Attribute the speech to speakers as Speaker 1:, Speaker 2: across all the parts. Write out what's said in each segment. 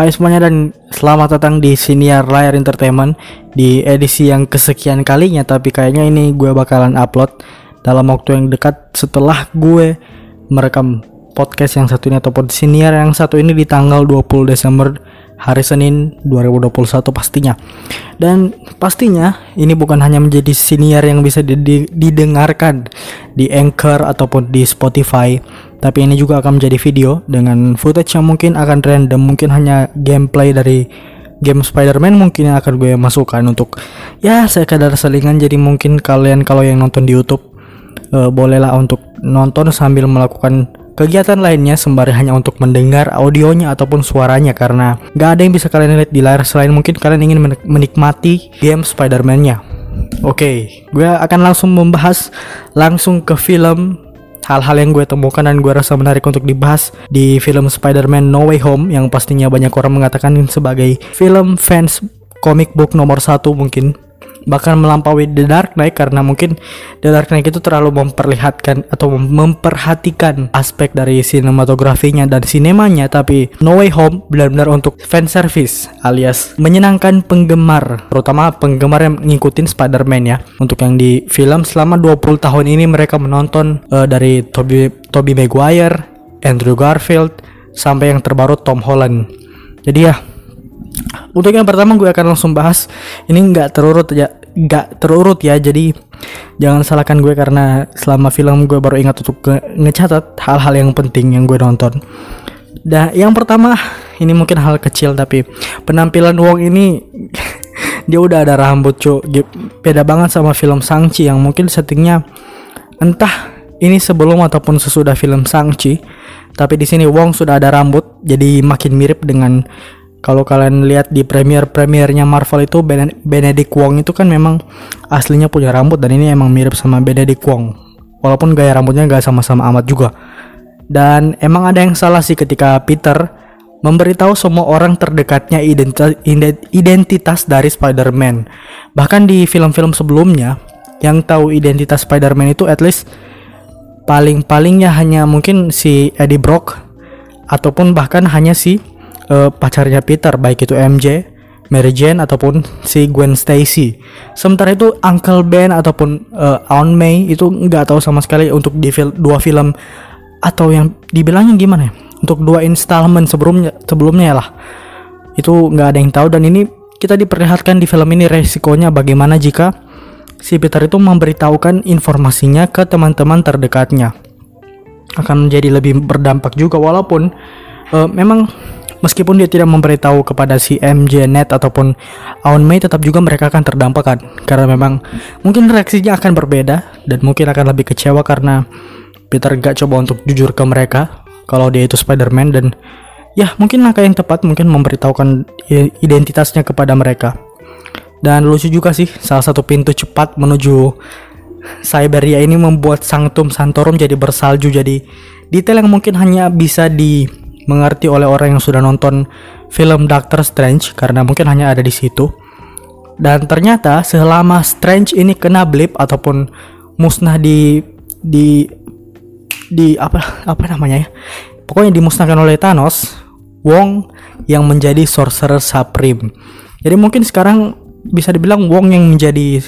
Speaker 1: Hai semuanya dan selamat datang di Siniar Layar Entertainment di edisi yang kesekian kalinya tapi kayaknya ini gue bakalan upload dalam waktu yang dekat setelah gue merekam podcast yang satu ini ataupun Siniar yang satu ini di tanggal 20 Desember hari Senin 2021 pastinya. Dan pastinya ini bukan hanya menjadi siniar yang bisa didengarkan di Anchor ataupun di Spotify, tapi ini juga akan menjadi video dengan footage yang mungkin akan random, mungkin hanya gameplay dari game Spider-Man mungkin yang akan gue masukkan untuk ya saya kadar selingan jadi mungkin kalian kalau yang nonton di YouTube uh, bolehlah untuk nonton sambil melakukan Kegiatan lainnya sembari hanya untuk mendengar audionya ataupun suaranya karena gak ada yang bisa kalian lihat di layar selain mungkin kalian ingin menikmati game Spider-Man-nya. Oke, okay, gue akan langsung membahas langsung ke film hal-hal yang gue temukan dan gue rasa menarik untuk dibahas di film Spider-Man No Way Home yang pastinya banyak orang mengatakan sebagai film fans comic book nomor satu mungkin bahkan melampaui The Dark Knight karena mungkin The Dark Knight itu terlalu memperlihatkan atau memperhatikan aspek dari sinematografinya dan sinemanya tapi No Way Home benar-benar untuk fan service alias menyenangkan penggemar terutama penggemar yang ngikutin Spider-Man ya. Untuk yang di film selama 20 tahun ini mereka menonton uh, dari Tobey Tobey Maguire, Andrew Garfield sampai yang terbaru Tom Holland. Jadi ya untuk yang pertama gue akan langsung bahas ini nggak terurut ya nggak terurut ya jadi jangan salahkan gue karena selama film gue baru ingat untuk ngecatat hal-hal yang penting yang gue nonton. Dan yang pertama ini mungkin hal kecil tapi penampilan Wong ini dia udah ada rambut cuy beda banget sama film Sangchi yang mungkin settingnya entah ini sebelum ataupun sesudah film Sangchi tapi di sini Wong sudah ada rambut jadi makin mirip dengan kalau kalian lihat di premier-premiernya Marvel itu Benedict Wong itu kan memang aslinya punya rambut dan ini emang mirip sama Benedict Wong. Walaupun gaya rambutnya gak sama-sama amat juga. Dan emang ada yang salah sih ketika Peter memberitahu semua orang terdekatnya identitas, identitas dari Spider-Man. Bahkan di film-film sebelumnya yang tahu identitas Spider-Man itu at least paling-palingnya hanya mungkin si Eddie Brock ataupun bahkan hanya si uh, pacarnya Peter baik itu MJ, Mary Jane ataupun si Gwen Stacy. Sementara itu Uncle Ben ataupun uh, Aunt May itu nggak tahu sama sekali untuk di fil dua film atau yang dibilangnya gimana ya? Untuk dua installment sebelumnya sebelumnya lah. Itu nggak ada yang tahu dan ini kita diperlihatkan di film ini resikonya bagaimana jika si Peter itu memberitahukan informasinya ke teman-teman terdekatnya. Akan menjadi lebih berdampak juga walaupun uh, memang Meskipun dia tidak memberitahu kepada si MJ Net ataupun Aun Mei tetap juga mereka akan terdampak kan karena memang mungkin reaksinya akan berbeda dan mungkin akan lebih kecewa karena Peter gak coba untuk jujur ke mereka kalau dia itu Spider-Man dan ya mungkin langkah yang tepat mungkin memberitahukan identitasnya kepada mereka. Dan lucu juga sih salah satu pintu cepat menuju Siberia ini membuat Sanctum Santorum jadi bersalju jadi detail yang mungkin hanya bisa di mengerti oleh orang yang sudah nonton film Doctor Strange karena mungkin hanya ada di situ. Dan ternyata selama Strange ini kena blip ataupun musnah di di di apa apa namanya ya? Pokoknya dimusnahkan oleh Thanos, Wong yang menjadi Sorcerer Supreme. Jadi mungkin sekarang bisa dibilang Wong yang menjadi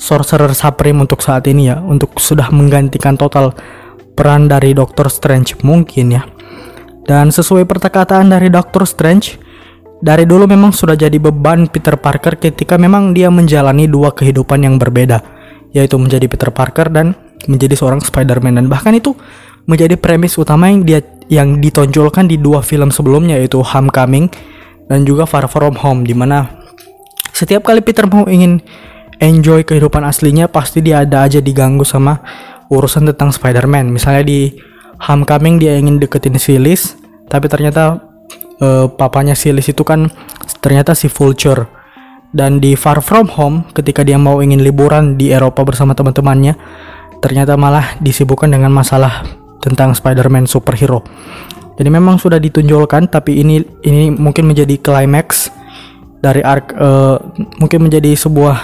Speaker 1: Sorcerer Supreme untuk saat ini ya, untuk sudah menggantikan total peran dari Doctor Strange mungkin ya. Dan sesuai perkataan dari Doctor Strange, dari dulu memang sudah jadi beban Peter Parker ketika memang dia menjalani dua kehidupan yang berbeda, yaitu menjadi Peter Parker dan menjadi seorang Spider-Man dan bahkan itu menjadi premis utama yang dia yang ditonjolkan di dua film sebelumnya yaitu Homecoming dan juga Far From Home di mana setiap kali Peter mau ingin enjoy kehidupan aslinya pasti dia ada aja diganggu sama urusan tentang Spider-Man. Misalnya di Homecoming dia ingin deketin si Liz, tapi ternyata uh, papanya si Liz itu kan ternyata si Vulture. Dan di Far From Home ketika dia mau ingin liburan di Eropa bersama teman-temannya, ternyata malah disibukkan dengan masalah tentang Spider-Man superhero. Jadi memang sudah ditunjukkan tapi ini ini mungkin menjadi climax dari arc uh, mungkin menjadi sebuah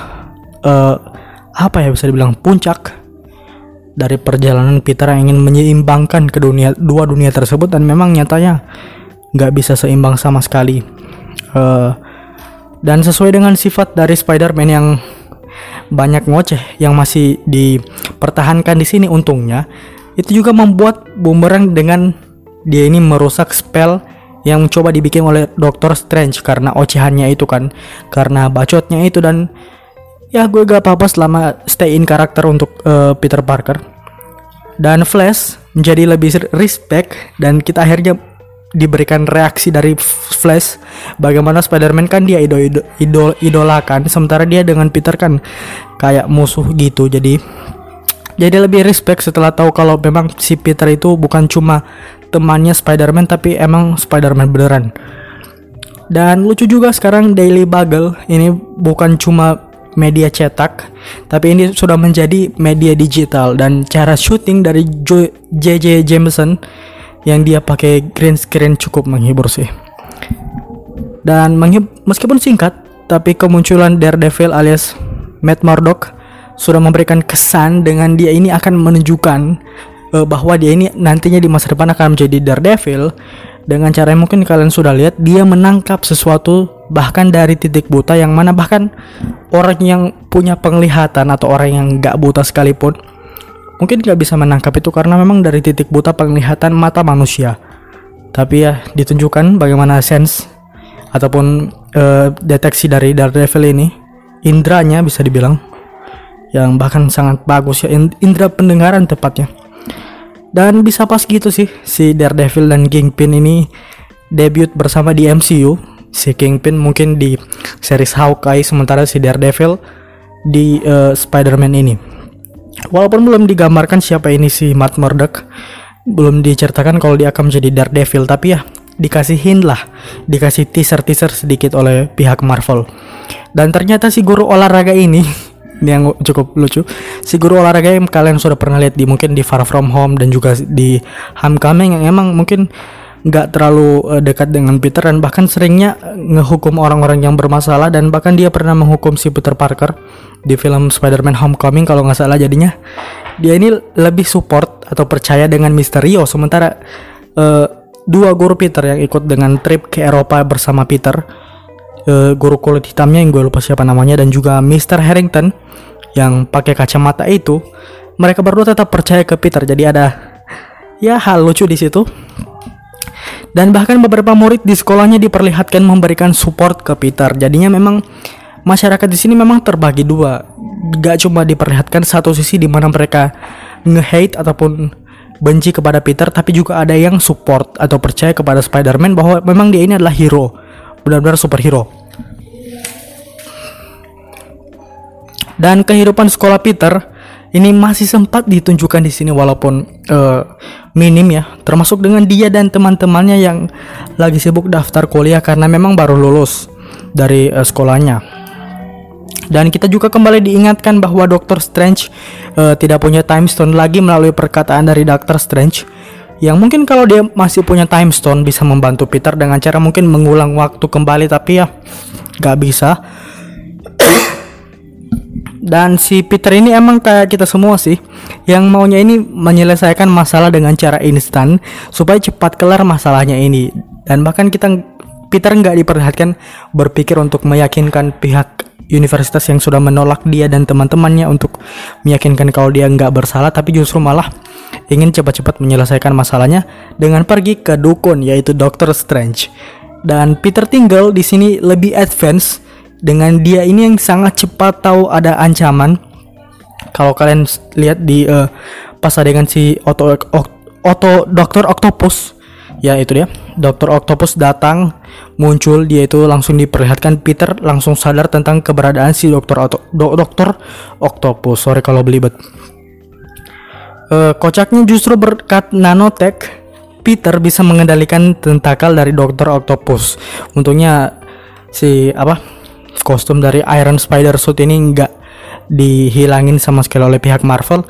Speaker 1: uh, apa ya bisa dibilang puncak dari perjalanan Peter yang ingin menyeimbangkan ke dunia dua dunia tersebut dan memang nyatanya nggak bisa seimbang sama sekali. Uh, dan sesuai dengan sifat dari Spider-Man yang banyak ngoceh yang masih dipertahankan di sini untungnya itu juga membuat Boomerang dengan dia ini merusak spell yang coba dibikin oleh Doctor Strange karena ocehannya itu kan karena bacotnya itu dan ya gue gak apa-apa selama stay in karakter untuk uh, Peter Parker dan Flash menjadi lebih respect dan kita akhirnya diberikan reaksi dari Flash bagaimana Spider-Man kan dia idol, idol, idol idolakan sementara dia dengan Peter kan kayak musuh gitu. Jadi jadi lebih respect setelah tahu kalau memang si Peter itu bukan cuma temannya Spider-Man tapi emang Spider-Man beneran. Dan lucu juga sekarang Daily Bugle ini bukan cuma media cetak tapi ini sudah menjadi media digital dan cara syuting dari JJ Jameson yang dia pakai green screen cukup menghibur sih. Dan meskipun singkat, tapi kemunculan Daredevil alias Matt Murdock sudah memberikan kesan dengan dia ini akan menunjukkan uh, bahwa dia ini nantinya di masa depan akan menjadi Daredevil dengan cara yang mungkin kalian sudah lihat dia menangkap sesuatu bahkan dari titik buta yang mana bahkan orang yang punya penglihatan atau orang yang gak buta sekalipun mungkin nggak bisa menangkap itu karena memang dari titik buta penglihatan mata manusia. Tapi ya ditunjukkan bagaimana sense ataupun uh, deteksi dari Daredevil ini, indranya bisa dibilang yang bahkan sangat bagus ya indra pendengaran tepatnya. Dan bisa pas gitu sih si Daredevil dan Kingpin ini debut bersama di MCU. Si Kingpin mungkin di series Hawkeye sementara si Daredevil di uh, Spider-Man ini. Walaupun belum digambarkan siapa ini si Matt Murdock, belum diceritakan kalau dia akan menjadi Daredevil, tapi ya dikasih hint lah, dikasih teaser-teaser sedikit oleh pihak Marvel. Dan ternyata si guru olahraga ini, ini yang cukup lucu, si guru olahraga yang kalian sudah pernah lihat di mungkin di Far From Home dan juga di Homecoming yang emang mungkin nggak terlalu uh, dekat dengan Peter dan bahkan seringnya ngehukum orang-orang yang bermasalah dan bahkan dia pernah menghukum si Peter Parker di film Spider-Man Homecoming kalau nggak salah jadinya dia ini lebih support atau percaya dengan Misterio sementara uh, dua guru Peter yang ikut dengan trip ke Eropa bersama Peter uh, guru kulit hitamnya yang gue lupa siapa namanya dan juga Mr. Harrington yang pakai kacamata itu mereka berdua tetap percaya ke Peter jadi ada ya hal lucu di situ dan bahkan beberapa murid di sekolahnya diperlihatkan memberikan support ke Peter. Jadinya memang masyarakat di sini memang terbagi dua. Gak cuma diperlihatkan satu sisi di mana mereka nge-hate ataupun benci kepada Peter, tapi juga ada yang support atau percaya kepada Spider-Man bahwa memang dia ini adalah hero, benar-benar superhero. Dan kehidupan sekolah Peter ini masih sempat ditunjukkan di sini walaupun uh, minim ya. Termasuk dengan dia dan teman-temannya yang lagi sibuk daftar kuliah karena memang baru lulus dari uh, sekolahnya. Dan kita juga kembali diingatkan bahwa Doctor Strange uh, tidak punya time stone lagi melalui perkataan dari Doctor Strange yang mungkin kalau dia masih punya time stone bisa membantu Peter dengan cara mungkin mengulang waktu kembali tapi ya gak bisa dan si Peter ini emang kayak kita semua sih yang maunya ini menyelesaikan masalah dengan cara instan supaya cepat kelar masalahnya ini. Dan bahkan kita Peter nggak diperlihatkan berpikir untuk meyakinkan pihak universitas yang sudah menolak dia dan teman-temannya untuk meyakinkan kalau dia nggak bersalah tapi justru malah ingin cepat-cepat menyelesaikan masalahnya dengan pergi ke dukun yaitu Doctor Strange. Dan Peter tinggal di sini lebih advance dengan dia ini yang sangat cepat tahu ada ancaman. Kalau kalian lihat di uh, pas adegan si Otto Otto Dokter Octopus. Ya itu dia. Dokter Octopus datang muncul dia itu langsung diperlihatkan. Peter langsung sadar tentang keberadaan si Dokter Otto Do, Dokter Octopus. Sorry kalau belibet. Uh, kocaknya justru berkat nanotech Peter bisa mengendalikan tentakel dari Dokter Octopus. Untungnya si apa kostum dari Iron Spider suit ini nggak dihilangin sama sekali oleh pihak Marvel.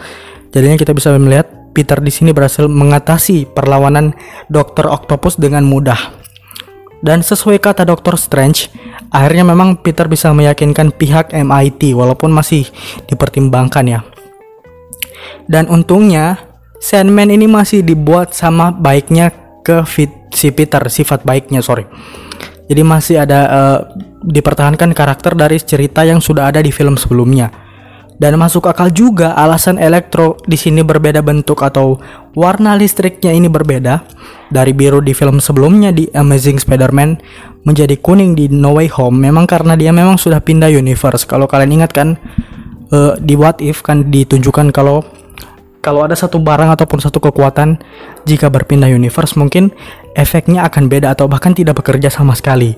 Speaker 1: Jadinya kita bisa melihat Peter di sini berhasil mengatasi perlawanan Dr. Octopus dengan mudah. Dan sesuai kata Dr. Strange, akhirnya memang Peter bisa meyakinkan pihak MIT walaupun masih dipertimbangkan ya. Dan untungnya Sandman ini masih dibuat sama baiknya ke si Peter, sifat baiknya sorry. Jadi masih ada uh, dipertahankan karakter dari cerita yang sudah ada di film sebelumnya. Dan masuk akal juga alasan elektro di sini berbeda bentuk atau warna listriknya ini berbeda dari biru di film sebelumnya di Amazing Spider-Man menjadi kuning di No Way Home memang karena dia memang sudah pindah universe. Kalau kalian ingat kan uh, di What If kan ditunjukkan kalau kalau ada satu barang ataupun satu kekuatan jika berpindah universe mungkin efeknya akan beda atau bahkan tidak bekerja sama sekali.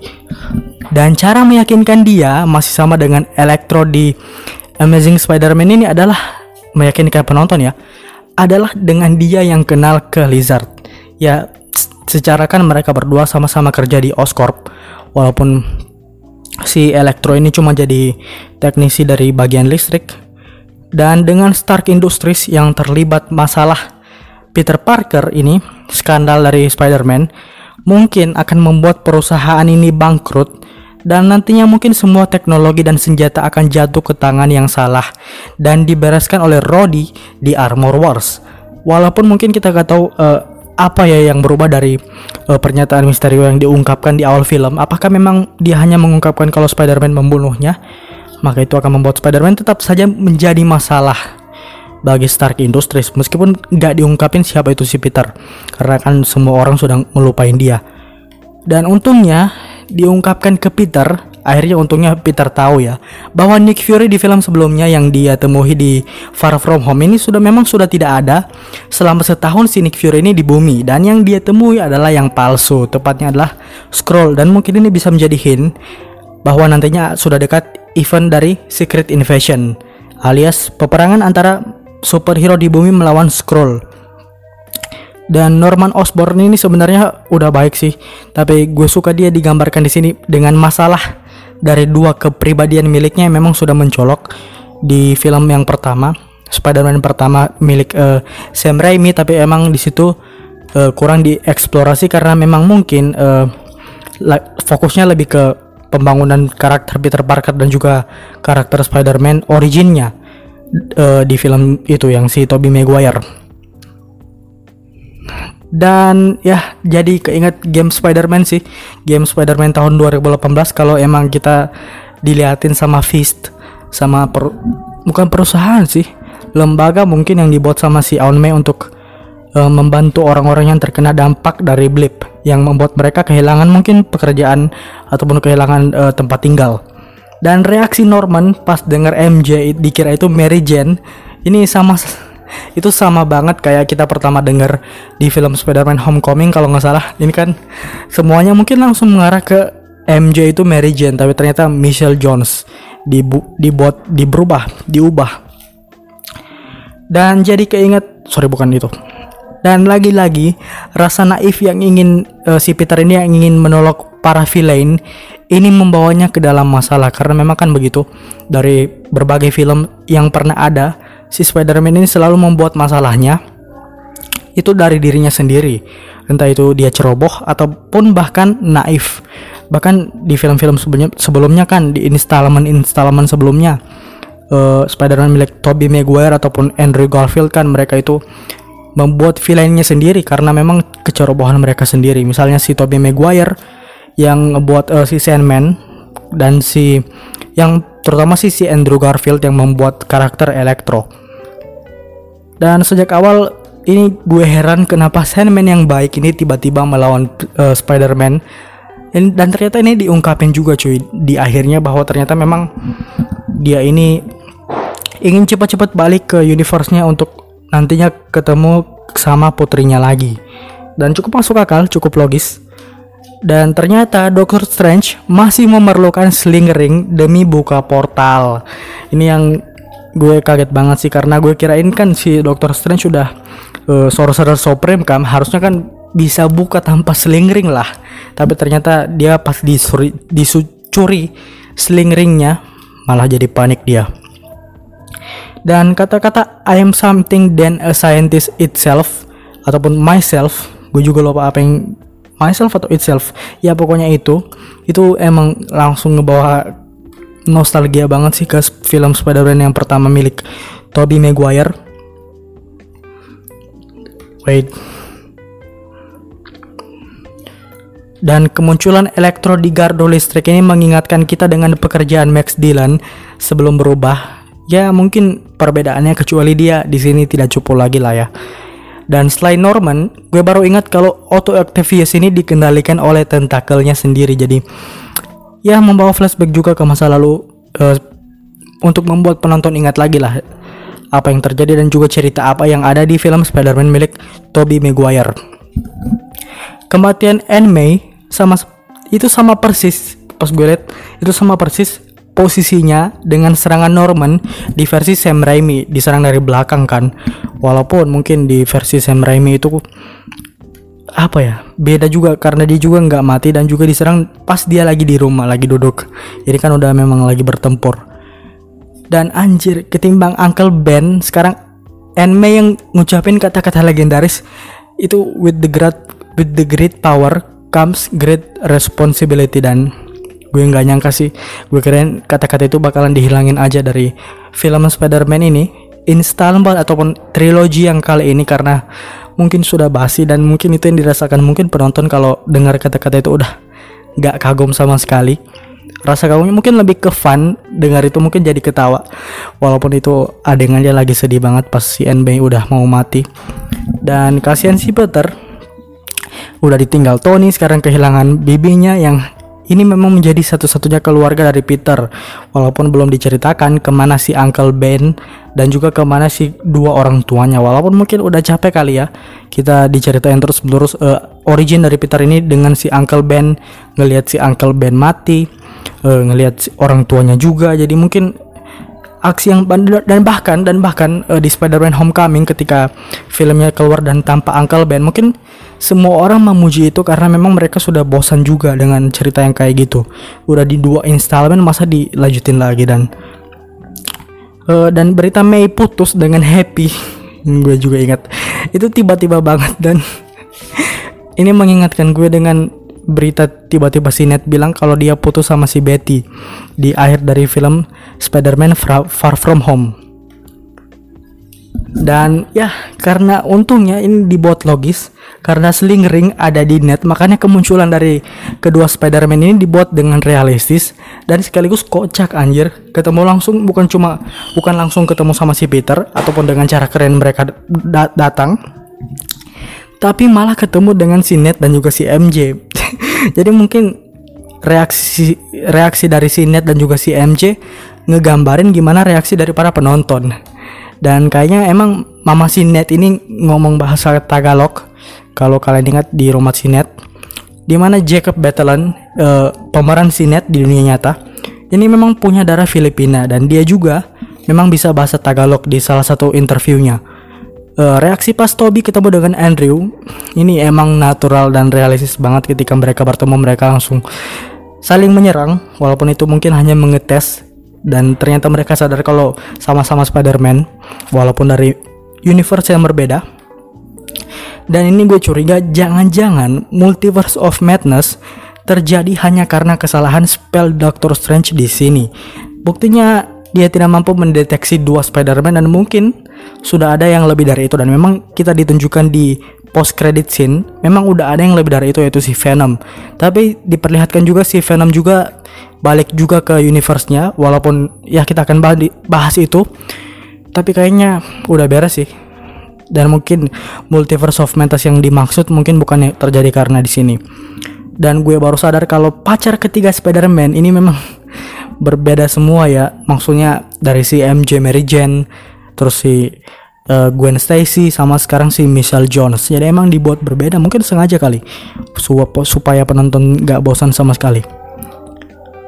Speaker 1: Dan cara meyakinkan dia masih sama dengan Electro di Amazing Spider-Man ini adalah meyakinkan penonton ya adalah dengan dia yang kenal ke Lizard. Ya secara kan mereka berdua sama-sama kerja di Oscorp walaupun si Electro ini cuma jadi teknisi dari bagian listrik dan dengan Stark Industries yang terlibat masalah Peter Parker ini skandal dari Spider-Man mungkin akan membuat perusahaan ini bangkrut dan nantinya mungkin semua teknologi dan senjata akan jatuh ke tangan yang salah dan dibereskan oleh Rhodey di Armor Wars. Walaupun mungkin kita gak tahu uh, apa ya yang berubah dari uh, pernyataan Mysterio yang diungkapkan di awal film. Apakah memang dia hanya mengungkapkan kalau Spider-Man membunuhnya? Maka itu akan membuat Spider-Man tetap saja menjadi masalah bagi Stark Industries. Meskipun nggak diungkapin siapa itu si Peter karena kan semua orang sudah melupain dia. Dan untungnya diungkapkan ke Peter akhirnya untungnya Peter tahu ya bahwa Nick Fury di film sebelumnya yang dia temui di Far From Home ini sudah memang sudah tidak ada. Selama setahun si Nick Fury ini di bumi dan yang dia temui adalah yang palsu tepatnya adalah scroll dan mungkin ini bisa menjadi hint bahwa nantinya sudah dekat event dari Secret Invasion alias peperangan antara superhero di bumi melawan scroll dan Norman Osborn ini sebenarnya udah baik sih tapi gue suka dia digambarkan di sini dengan masalah dari dua kepribadian miliknya yang memang sudah mencolok di film yang pertama. Spider-Man pertama milik uh, Sam Raimi tapi emang di situ uh, kurang dieksplorasi karena memang mungkin uh, fokusnya lebih ke pembangunan karakter Peter Parker dan juga karakter Spider-Man originnya uh, di film itu yang si Tobey Maguire. Dan ya jadi keinget game Spider-Man sih. Game Spider-Man tahun 2018 kalau emang kita diliatin sama Fist sama per, bukan perusahaan sih lembaga mungkin yang dibuat sama si Aun Mei untuk uh, membantu orang-orang yang terkena dampak dari blip yang membuat mereka kehilangan mungkin pekerjaan ataupun kehilangan uh, tempat tinggal dan reaksi Norman pas dengar MJ dikira itu Mary Jane ini sama itu sama banget kayak kita pertama dengar di film Spider-Man Homecoming kalau nggak salah. Ini kan semuanya mungkin langsung mengarah ke MJ itu Mary Jane tapi ternyata Michelle Jones dibu dibuat diberubah diubah. Dan jadi keinget sorry bukan itu dan lagi-lagi rasa naif yang ingin uh, si Peter ini yang ingin menolong para villain ini membawanya ke dalam masalah. Karena memang kan begitu dari berbagai film yang pernah ada si Spider-Man ini selalu membuat masalahnya itu dari dirinya sendiri. Entah itu dia ceroboh ataupun bahkan naif. Bahkan di film-film sebelumnya, kan di installment-installment sebelumnya uh, Spider-Man milik Tobey Maguire ataupun Andrew Garfield kan mereka itu membuat villainnya sendiri karena memang kecerobohan mereka sendiri misalnya si Tobey Maguire yang membuat uh, si Sandman dan si yang terutama sih si Andrew Garfield yang membuat karakter Electro dan sejak awal ini gue heran kenapa Sandman yang baik ini tiba-tiba melawan uh, Spider-Man. Dan ternyata ini diungkapin juga cuy di akhirnya bahwa ternyata memang dia ini ingin cepat-cepat balik ke universe-nya untuk nantinya ketemu sama putrinya lagi. Dan cukup masuk akal, cukup logis. Dan ternyata Doctor Strange masih memerlukan sling ring demi buka portal. Ini yang gue kaget banget sih karena gue kirain kan si Doctor Strange sudah uh, Sorcerer Supreme kan harusnya kan bisa buka tanpa sling ring lah tapi ternyata dia pas disuri, disucuri sling ringnya malah jadi panik dia dan kata-kata I am something than a scientist itself ataupun myself gue juga lupa apa yang myself atau itself ya pokoknya itu itu emang langsung ngebawa nostalgia banget sih ke film Spider-Man yang pertama milik Tobey Maguire. Wait. Dan kemunculan elektro di gardu listrik ini mengingatkan kita dengan pekerjaan Max Dillon sebelum berubah. Ya mungkin perbedaannya kecuali dia di sini tidak cupu lagi lah ya. Dan selain Norman, gue baru ingat kalau Otto Octavius ini dikendalikan oleh tentakelnya sendiri. Jadi ya membawa flashback juga ke masa lalu uh, untuk membuat penonton ingat lagi lah apa yang terjadi dan juga cerita apa yang ada di film Spider-Man milik Tobey Maguire. Kematian Anne May sama itu sama persis pas gue liat itu sama persis posisinya dengan serangan Norman di versi Sam Raimi diserang dari belakang kan. Walaupun mungkin di versi Sam Raimi itu apa ya beda juga karena dia juga nggak mati dan juga diserang pas dia lagi di rumah lagi duduk. Jadi kan udah memang lagi bertempur. Dan anjir ketimbang Uncle Ben sekarang Enme yang ngucapin kata-kata legendaris itu with the great with the great power comes great responsibility dan gue nggak nyangka sih. Gue keren kata-kata itu bakalan dihilangin aja dari film Spider-Man ini. Installment ataupun trilogi yang kali ini karena mungkin sudah basi dan mungkin itu yang dirasakan. Mungkin penonton kalau dengar kata-kata itu udah nggak kagum sama sekali. Rasa kagumnya mungkin lebih ke fun dengar itu mungkin jadi ketawa. Walaupun itu adegannya lagi sedih banget pas si NB udah mau mati. Dan kasihan si Peter udah ditinggal Tony sekarang kehilangan bibinya yang ini memang menjadi satu-satunya keluarga dari Peter walaupun belum diceritakan ke mana si Uncle Ben dan juga ke mana si dua orang tuanya. Walaupun mungkin udah capek kali ya kita diceritain terus menerus uh, origin dari Peter ini dengan si Uncle Ben ngelihat si Uncle Ben mati uh, ngelihat si orang tuanya juga. Jadi mungkin aksi yang dan bahkan dan bahkan uh, di Spider-Man Homecoming ketika filmnya keluar dan tanpa Uncle Ben mungkin semua orang memuji itu karena memang mereka sudah bosan juga dengan cerita yang kayak gitu. Udah di dua installment masa dilanjutin lagi dan uh, dan berita Mei putus dengan happy. Gue juga ingat. Itu tiba-tiba banget dan ini mengingatkan gue dengan berita tiba-tiba si Ned bilang kalau dia putus sama si Betty di akhir dari film Spider-Man Far From Home. Dan ya karena untungnya ini dibuat logis karena sling ring ada di net makanya kemunculan dari kedua Spider-Man ini dibuat dengan realistis dan sekaligus kocak anjir. Ketemu langsung bukan cuma bukan langsung ketemu sama si Peter ataupun dengan cara keren mereka da datang tapi malah ketemu dengan si Ned dan juga si MJ jadi mungkin reaksi reaksi dari si Net dan juga si MC ngegambarin gimana reaksi dari para penonton dan kayaknya emang mama si Net ini ngomong bahasa Tagalog. Kalau kalian ingat di rumah si Net di mana Jacob Batalon uh, pemeran si Net di dunia nyata ini memang punya darah Filipina dan dia juga memang bisa bahasa Tagalog di salah satu interviewnya. Uh, reaksi pas Toby ketemu dengan Andrew ini emang natural dan realistis banget ketika mereka bertemu mereka langsung saling menyerang walaupun itu mungkin hanya mengetes dan ternyata mereka sadar kalau sama-sama Spider-Man walaupun dari universe yang berbeda. Dan ini gue curiga jangan-jangan multiverse of madness terjadi hanya karena kesalahan spell Doctor Strange di sini. Buktinya dia tidak mampu mendeteksi dua Spider-Man dan mungkin sudah ada yang lebih dari itu. Dan memang kita ditunjukkan di post credit scene memang udah ada yang lebih dari itu yaitu si Venom. Tapi diperlihatkan juga si Venom juga balik juga ke universe-nya walaupun ya kita akan bahas, itu. Tapi kayaknya udah beres sih. Dan mungkin multiverse of madness yang dimaksud mungkin bukan terjadi karena di sini. Dan gue baru sadar kalau pacar ketiga Spider-Man ini memang berbeda semua ya. Maksudnya dari si MJ Mary Jane terus si uh, Gwen Stacy sama sekarang si Michelle Jones. Jadi emang dibuat berbeda mungkin sengaja kali. Supaya penonton gak bosan sama sekali.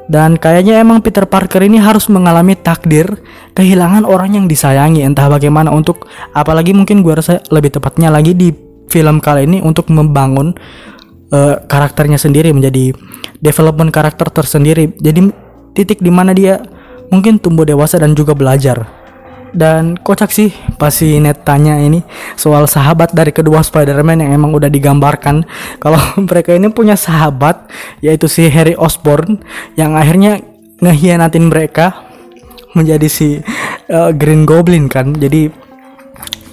Speaker 1: Dan kayaknya emang Peter Parker ini harus mengalami takdir kehilangan orang yang disayangi. Entah bagaimana untuk apalagi mungkin gue rasa lebih tepatnya lagi di film kali ini untuk membangun uh, karakternya sendiri menjadi development karakter tersendiri. Jadi titik di mana dia mungkin tumbuh dewasa dan juga belajar dan kocak sih pas si Ned tanya ini soal sahabat dari kedua Spider-Man yang emang udah digambarkan kalau mereka ini punya sahabat yaitu si Harry Osborn yang akhirnya ngehianatin mereka menjadi si uh, Green Goblin kan jadi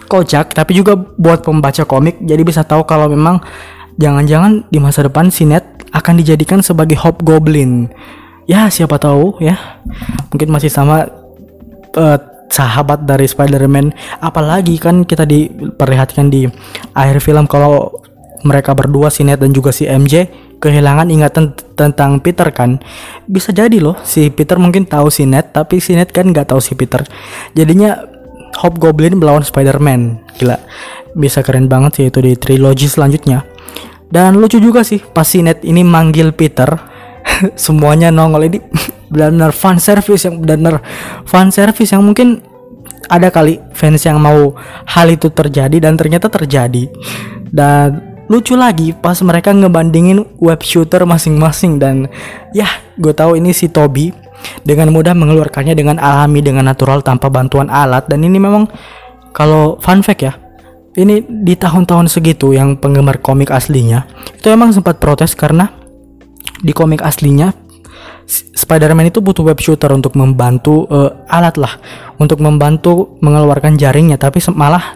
Speaker 1: kocak tapi juga buat pembaca komik jadi bisa tahu kalau memang jangan-jangan di masa depan si Ned akan dijadikan sebagai Hobgoblin. Ya, siapa tahu ya. Mungkin masih sama uh, sahabat dari Spider-Man. Apalagi kan kita diperlihatkan di akhir film kalau mereka berdua si Ned dan juga si MJ kehilangan ingatan tentang Peter kan. Bisa jadi loh si Peter mungkin tahu si Ned tapi si Ned kan nggak tahu si Peter. Jadinya Hobgoblin melawan Spider-Man. Gila bisa keren banget sih itu di trilogi selanjutnya. Dan lucu juga sih pas si Ned ini manggil Peter semuanya nongol ini benar-benar fan service yang benar-benar fan service yang mungkin ada kali fans yang mau hal itu terjadi dan ternyata terjadi. Dan lucu lagi pas mereka ngebandingin web shooter masing-masing dan ya gue tahu ini si Toby dengan mudah mengeluarkannya dengan alami dengan natural tanpa bantuan alat. Dan ini memang kalau fun fact ya ini di tahun-tahun segitu yang penggemar komik aslinya itu emang sempat protes karena di komik aslinya Spider-Man itu butuh web shooter untuk membantu uh, alat lah. Untuk membantu mengeluarkan jaringnya. Tapi malah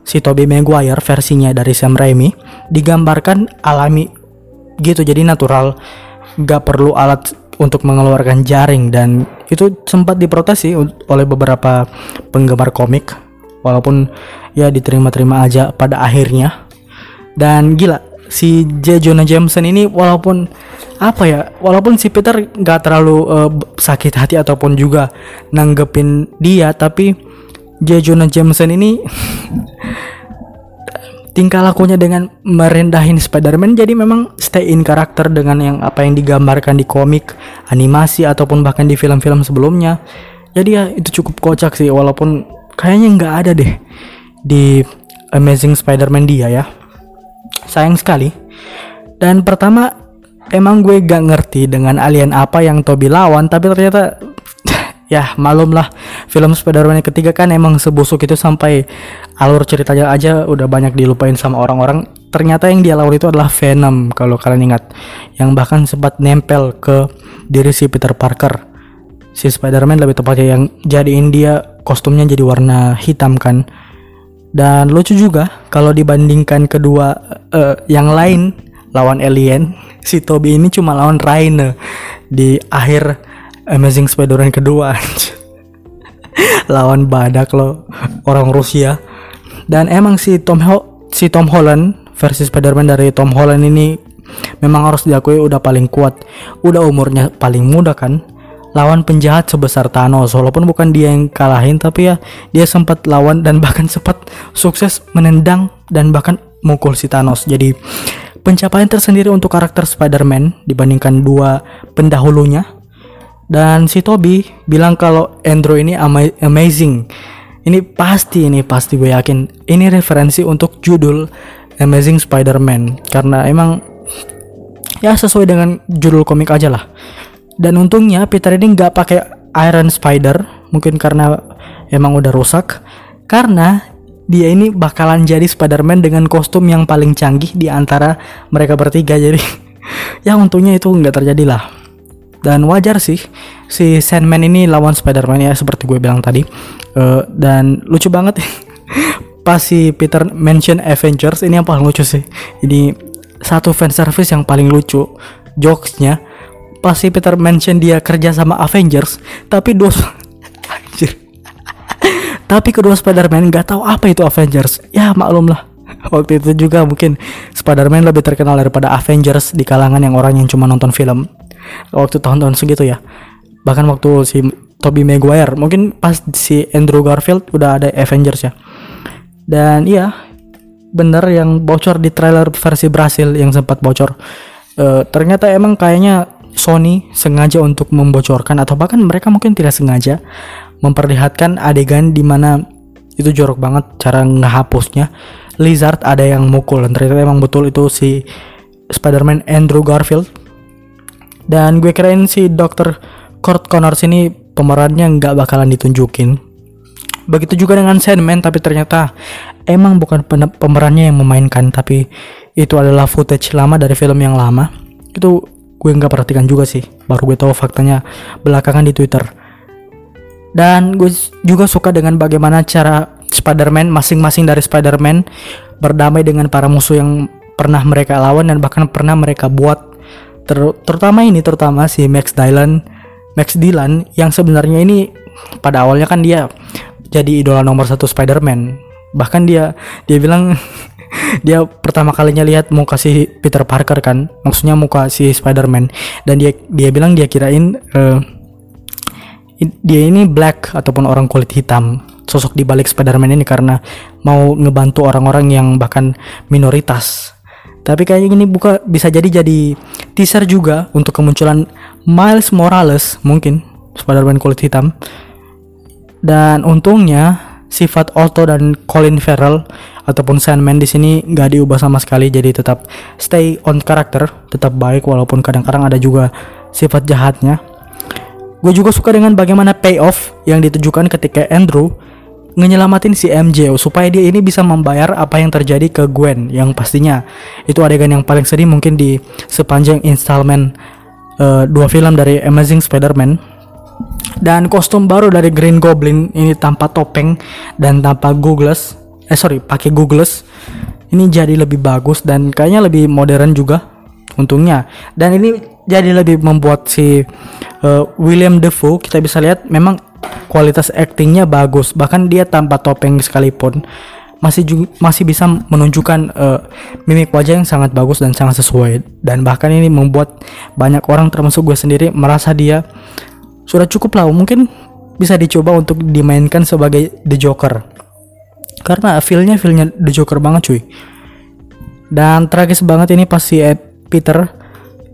Speaker 1: si Tobey Maguire versinya dari Sam Raimi digambarkan alami gitu. Jadi natural. Gak perlu alat untuk mengeluarkan jaring. Dan itu sempat diprotes sih oleh beberapa penggemar komik. Walaupun ya diterima-terima aja pada akhirnya. Dan gila si J Jonah Jameson ini walaupun apa ya walaupun si Peter nggak terlalu uh, sakit hati ataupun juga nanggepin dia tapi J Jonah Jameson ini tingkah lakunya dengan merendahin Spider-Man jadi memang stay in karakter dengan yang apa yang digambarkan di komik, animasi ataupun bahkan di film-film sebelumnya. Jadi ya itu cukup kocak sih walaupun kayaknya nggak ada deh di Amazing Spider-Man dia ya. Sayang sekali. Dan pertama emang gue gak ngerti dengan alien apa yang Toby lawan tapi ternyata ya malum lah. Film Spider-Man yang ketiga kan emang sebusuk itu sampai alur ceritanya aja udah banyak dilupain sama orang-orang. Ternyata yang dia lawan itu adalah Venom kalau kalian ingat. Yang bahkan sempat nempel ke diri si Peter Parker. Si Spider-Man lebih tepatnya yang jadiin dia kostumnya jadi warna hitam kan dan lucu juga kalau dibandingkan kedua uh, yang lain lawan alien, si Toby ini cuma lawan Raine di akhir Amazing Spider-Man kedua. lawan badak lo orang Rusia. Dan emang si Tom Ho si Tom Holland versi Spider-Man dari Tom Holland ini memang harus diakui udah paling kuat. Udah umurnya paling muda kan lawan penjahat sebesar Thanos. Walaupun bukan dia yang kalahin tapi ya dia sempat lawan dan bahkan sempat sukses menendang dan bahkan mukul si Thanos. Jadi pencapaian tersendiri untuk karakter Spider-Man dibandingkan dua pendahulunya. Dan si Toby bilang kalau Andrew ini ama amazing. Ini pasti ini pasti gue yakin ini referensi untuk judul Amazing Spider-Man. Karena emang ya sesuai dengan judul komik aja lah dan untungnya Peter ini nggak pakai Iron Spider mungkin karena emang udah rusak. Karena dia ini bakalan jadi Spider-Man dengan kostum yang paling canggih di antara mereka bertiga. Jadi ya untungnya itu nggak terjadi lah. Dan wajar sih si Sandman ini lawan Spider-Man ya seperti gue bilang tadi. Uh, dan lucu banget pas si Peter mention Avengers ini yang paling lucu sih. Ini satu fan service yang paling lucu jokesnya pasti Peter mention dia kerja sama Avengers tapi dua anjir. Tapi kedua Spider-Man nggak tahu apa itu Avengers. Ya maklum lah. Waktu itu juga mungkin Spider-Man lebih terkenal daripada Avengers di kalangan yang orang yang cuma nonton film. Waktu tahun-tahun segitu ya. Bahkan waktu si Tobey Maguire mungkin pas si Andrew Garfield udah ada Avengers ya. Dan iya bener yang bocor di trailer versi Brasil yang sempat bocor. Uh, ternyata emang kayaknya Sony sengaja untuk membocorkan atau bahkan mereka mungkin tidak sengaja memperlihatkan adegan di mana itu jorok banget cara ngehapusnya. Lizard ada yang mukul dan ternyata emang betul itu si Spider-Man Andrew Garfield. Dan gue kirain si Dr. Kurt Connors ini pemerannya nggak bakalan ditunjukin. Begitu juga dengan Sandman tapi ternyata emang bukan pemerannya yang memainkan tapi itu adalah footage lama dari film yang lama. Itu gue nggak perhatikan juga sih. Baru gue tahu faktanya belakangan di Twitter. Dan gue juga suka dengan bagaimana cara Spider-Man masing-masing dari Spider-Man berdamai dengan para musuh yang pernah mereka lawan dan bahkan pernah mereka buat. Ter terutama ini terutama si Max Dylan Max Dylan yang sebenarnya ini pada awalnya kan dia jadi idola nomor satu Spider-Man. Bahkan dia dia bilang dia pertama kalinya lihat muka si Peter Parker kan maksudnya muka si Spider-Man dan dia dia bilang dia kirain uh, dia ini black ataupun orang kulit hitam sosok di balik Spider-Man ini karena mau ngebantu orang-orang yang bahkan minoritas tapi kayaknya ini buka bisa jadi jadi teaser juga untuk kemunculan Miles Morales mungkin Spider-Man kulit hitam. Dan untungnya sifat Otto dan Colin Farrell ataupun Sandman di sini nggak diubah sama sekali jadi tetap stay on karakter, tetap baik walaupun kadang-kadang ada juga sifat jahatnya. Gue juga suka dengan bagaimana payoff yang ditujukan ketika Andrew ngenyelamatin si MJ supaya dia ini bisa membayar apa yang terjadi ke Gwen yang pastinya itu adegan yang paling sedih mungkin di sepanjang installment uh, dua film dari Amazing Spider-Man dan kostum baru dari Green Goblin ini tanpa topeng dan tanpa googles eh sorry pakai googles ini jadi lebih bagus dan kayaknya lebih modern juga untungnya. Dan ini jadi lebih membuat si uh, William Defoe kita bisa lihat memang kualitas aktingnya bagus. Bahkan dia tanpa topeng sekalipun masih juga, masih bisa menunjukkan uh, mimik wajah yang sangat bagus dan sangat sesuai. Dan bahkan ini membuat banyak orang termasuk gue sendiri merasa dia sudah cukup lah. Mungkin bisa dicoba untuk dimainkan sebagai The Joker karena feelnya feelnya The Joker banget cuy. Dan tragis banget ini pasti si Peter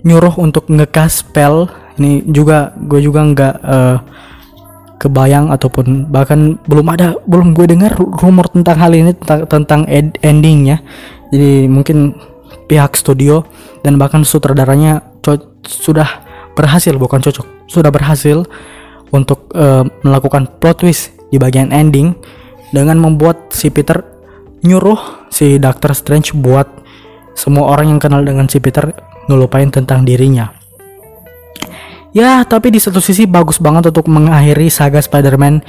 Speaker 1: nyuruh untuk ngekas spell ini juga gue juga nggak uh, kebayang ataupun bahkan belum ada belum gue dengar rumor tentang hal ini tentang tentang ed, endingnya. Jadi mungkin pihak studio dan bahkan sutradaranya sudah berhasil bukan cocok sudah berhasil untuk uh, melakukan plot twist di bagian ending dengan membuat si Peter nyuruh si Doctor Strange buat semua orang yang kenal dengan si Peter ngelupain tentang dirinya Ya, tapi di satu sisi bagus banget untuk mengakhiri saga Spider-Man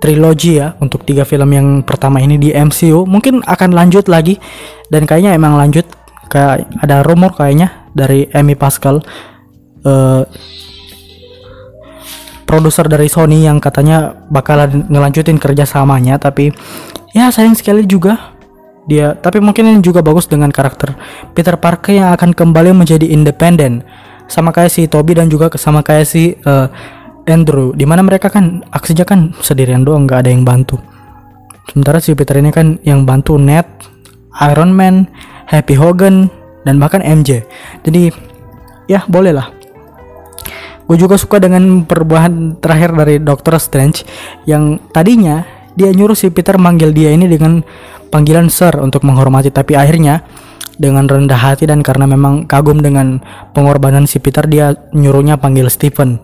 Speaker 1: trilogi ya untuk tiga film yang pertama ini di MCU. Mungkin akan lanjut lagi dan kayaknya emang lanjut. Kayak ada rumor kayaknya dari Amy Pascal uh, produser dari Sony yang katanya bakalan ngelanjutin kerjasamanya tapi ya sayang sekali juga dia. Tapi mungkin ini juga bagus dengan karakter Peter Parker yang akan kembali menjadi independen sama kayak si Toby dan juga sama kayak si uh, Andrew di mana mereka kan aksinya kan sendirian doang nggak ada yang bantu. Sementara si Peter ini kan yang bantu Ned Iron Man Happy Hogan dan bahkan MJ jadi ya boleh lah gue juga suka dengan perubahan terakhir dari Doctor Strange yang tadinya dia nyuruh si Peter manggil dia ini dengan panggilan Sir untuk menghormati tapi akhirnya dengan rendah hati dan karena memang kagum dengan pengorbanan si Peter dia nyuruhnya panggil Stephen.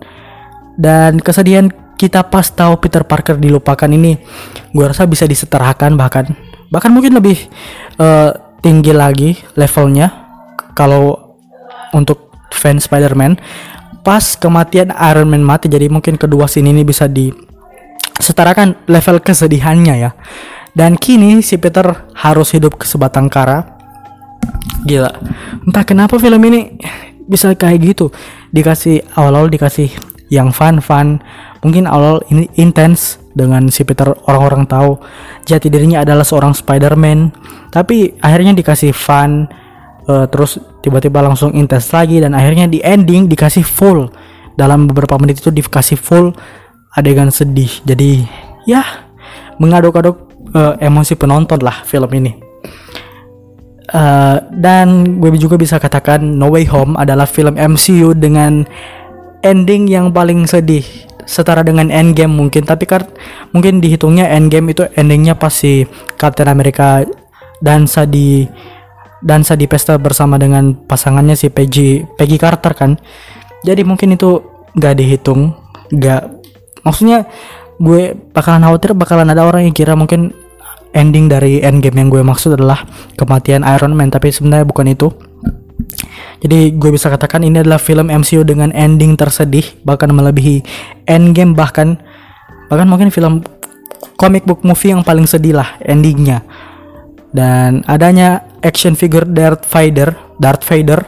Speaker 1: Dan kesedihan kita pas tahu Peter Parker dilupakan ini gue rasa bisa disetarakan bahkan bahkan mungkin lebih uh, tinggi lagi levelnya. Kalau untuk fans Spider-Man pas kematian Iron Man mati jadi mungkin kedua scene ini bisa disetarakan level kesedihannya ya. Dan kini si Peter harus hidup ke sebatang kara. Gila. Entah kenapa film ini bisa kayak gitu. Dikasih awal-awal dikasih yang fun fun mungkin awal ini intens dengan si Peter orang-orang tahu. Jati dirinya adalah seorang Spider-Man. Tapi akhirnya dikasih fun uh, terus tiba-tiba langsung intens lagi dan akhirnya di ending dikasih full. Dalam beberapa menit itu dikasih full adegan sedih. Jadi ya mengaduk-aduk uh, emosi penonton lah film ini. Uh, dan gue juga bisa katakan No Way Home adalah film MCU dengan ending yang paling sedih. Setara dengan Endgame mungkin tapi kan mungkin dihitungnya Endgame itu endingnya pasti Captain America dansa di dansa di pesta bersama dengan pasangannya si Peggy Peggy Carter kan. Jadi mungkin itu gak dihitung gak maksudnya gue bakalan khawatir bakalan ada orang yang kira mungkin ending dari endgame yang gue maksud adalah kematian Iron Man tapi sebenarnya bukan itu. Jadi gue bisa katakan ini adalah film MCU dengan ending tersedih bahkan melebihi endgame bahkan bahkan mungkin film comic book movie yang paling sedih lah endingnya dan adanya action figure Darth Vader, Darth Vader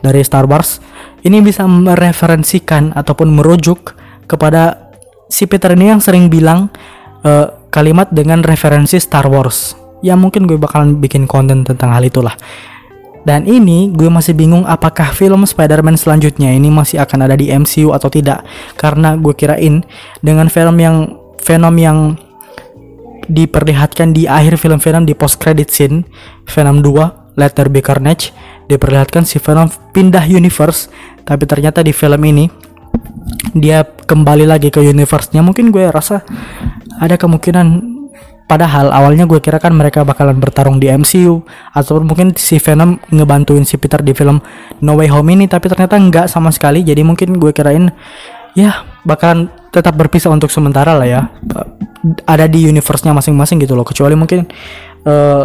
Speaker 1: dari Star Wars ini bisa mereferensikan ataupun merujuk kepada si Peter ini yang sering bilang uh, kalimat dengan referensi Star Wars. Ya mungkin gue bakalan bikin konten tentang hal itulah. Dan ini gue masih bingung apakah film Spider-Man selanjutnya ini masih akan ada di MCU atau tidak. Karena gue kirain dengan film yang Venom yang diperlihatkan di akhir film-film di post credit scene Venom 2 Let There Be Carnage diperlihatkan si Venom pindah universe tapi ternyata di film ini dia kembali lagi ke universe-nya. Mungkin gue rasa ada kemungkinan Padahal awalnya gue kira kan mereka bakalan bertarung di MCU ataupun mungkin si Venom ngebantuin si Peter di film No Way Home ini tapi ternyata enggak sama sekali. Jadi mungkin gue kirain ya bakalan tetap berpisah untuk sementara lah ya. Ada di universe-nya masing-masing gitu loh. Kecuali mungkin uh,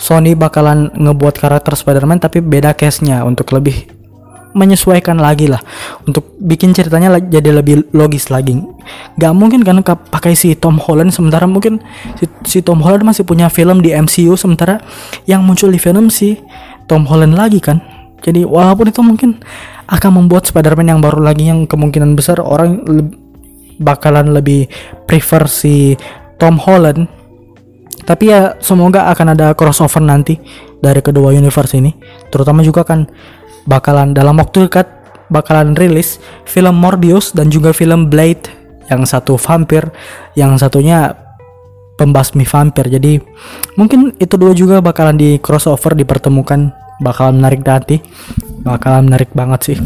Speaker 1: Sony bakalan ngebuat karakter Spider-Man tapi beda case-nya untuk lebih menyesuaikan lagi lah. Untuk bikin ceritanya jadi lebih logis lagi. Gak mungkin kan pakai si Tom Holland sementara. Mungkin si, si Tom Holland masih punya film di MCU sementara. Yang muncul di film si Tom Holland lagi kan jadi walaupun itu mungkin akan membuat Spider-Man yang baru lagi yang kemungkinan besar orang le bakalan lebih prefer si Tom Holland. Tapi ya semoga akan ada crossover nanti dari kedua universe ini. Terutama juga kan bakalan dalam waktu dekat bakalan rilis film Morbius dan juga film Blade yang satu vampir yang satunya pembasmi vampir. Jadi mungkin itu dua juga bakalan di crossover dipertemukan bakalan menarik nanti bakalan menarik banget sih.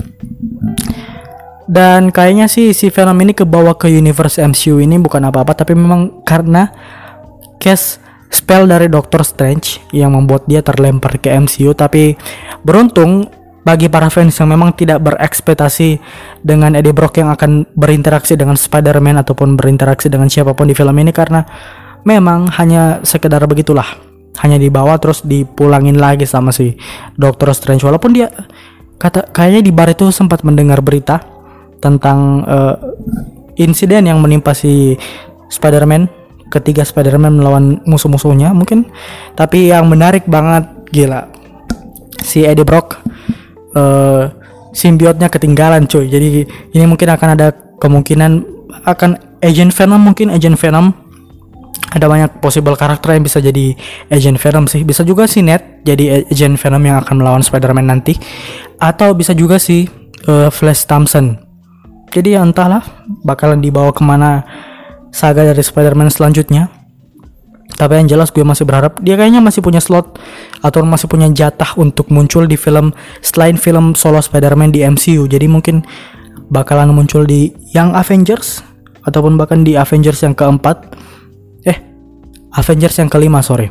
Speaker 1: Dan kayaknya sih si film ini kebawa ke universe MCU ini bukan apa-apa tapi memang karena case spell dari Doctor Strange yang membuat dia terlempar ke MCU tapi beruntung bagi para fans yang memang tidak berekspektasi dengan Eddie Brock yang akan berinteraksi dengan Spider-Man ataupun berinteraksi dengan siapa pun di film ini karena memang hanya sekedar begitulah hanya dibawa terus dipulangin lagi sama si Doctor Strange. Walaupun dia kata kayaknya di bar itu sempat mendengar berita tentang uh, insiden yang menimpa si Spider-Man ketiga Spider-Man melawan musuh-musuhnya mungkin. Tapi yang menarik banget gila. Si Eddie Brock uh, simbiotnya ketinggalan cuy. Jadi ini mungkin akan ada kemungkinan akan agent Venom mungkin agent Venom ada banyak possible karakter yang bisa jadi agent Venom sih bisa juga si Ned jadi agent Venom yang akan melawan Spider-Man nanti atau bisa juga si uh, Flash Thompson jadi ya entahlah bakalan dibawa ke mana saga dari Spider-Man selanjutnya tapi yang jelas gue masih berharap dia kayaknya masih punya slot atau masih punya jatah untuk muncul di film selain film solo Spider-Man di MCU. Jadi mungkin bakalan muncul di Young Avengers ataupun bahkan di Avengers yang keempat. Avengers yang kelima, sorry.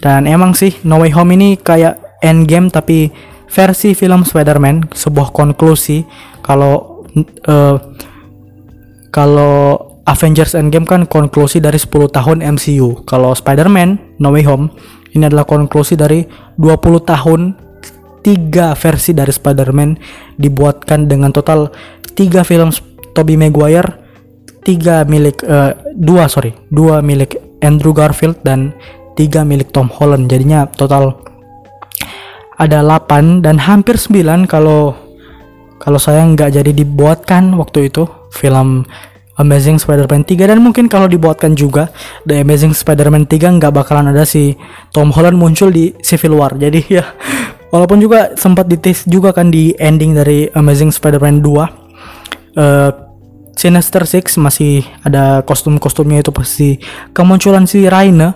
Speaker 1: Dan emang sih No Way Home ini kayak Endgame tapi versi film Spider-Man, sebuah konklusi kalau uh, kalau Avengers Endgame kan konklusi dari 10 tahun MCU. Kalau Spider-Man No Way Home ini adalah konklusi dari 20 tahun tiga versi dari Spider-Man dibuatkan dengan total tiga film Tobey Maguire, tiga milik uh, dua sorry dua milik Andrew Garfield dan tiga milik Tom Holland. Jadinya total ada 8 dan hampir 9 kalau kalau saya nggak jadi dibuatkan waktu itu film Amazing Spider-Man 3 dan mungkin kalau dibuatkan juga The Amazing Spider-Man 3 nggak bakalan ada si Tom Holland muncul di Civil War jadi ya walaupun juga sempat ditis juga kan di ending dari Amazing Spider-Man 2 uh, Sinister Six masih ada kostum-kostumnya itu pasti. Kemunculan si Raina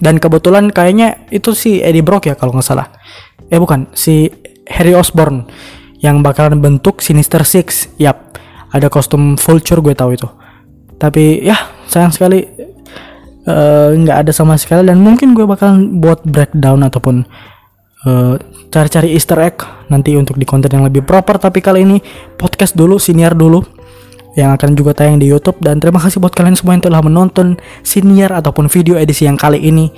Speaker 1: dan kebetulan kayaknya itu si Eddie Brock ya kalau nggak salah. Eh bukan si Harry Osborn yang bakalan bentuk Sinister Six. Yap ada kostum vulture gue tahu itu. Tapi ya sayang sekali eh, nggak uh, ada sama sekali. Dan mungkin gue bakal buat breakdown ataupun eh, cari-cari Easter egg nanti untuk di konten yang lebih proper. Tapi kali ini podcast dulu senior dulu yang akan juga tayang di YouTube dan terima kasih buat kalian semua yang telah menonton senior ataupun video edisi yang kali ini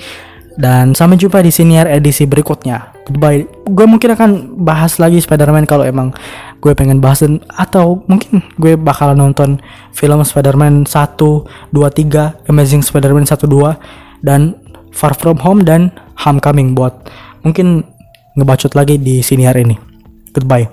Speaker 1: dan sampai jumpa di senior edisi berikutnya goodbye gue mungkin akan bahas lagi Spider-Man kalau emang gue pengen bahas dan atau mungkin gue bakalan nonton film Spider-Man 1, 2, 3, Amazing Spider-Man 1, 2 dan Far From Home dan Homecoming buat mungkin ngebacot lagi di sini hari ini. Goodbye.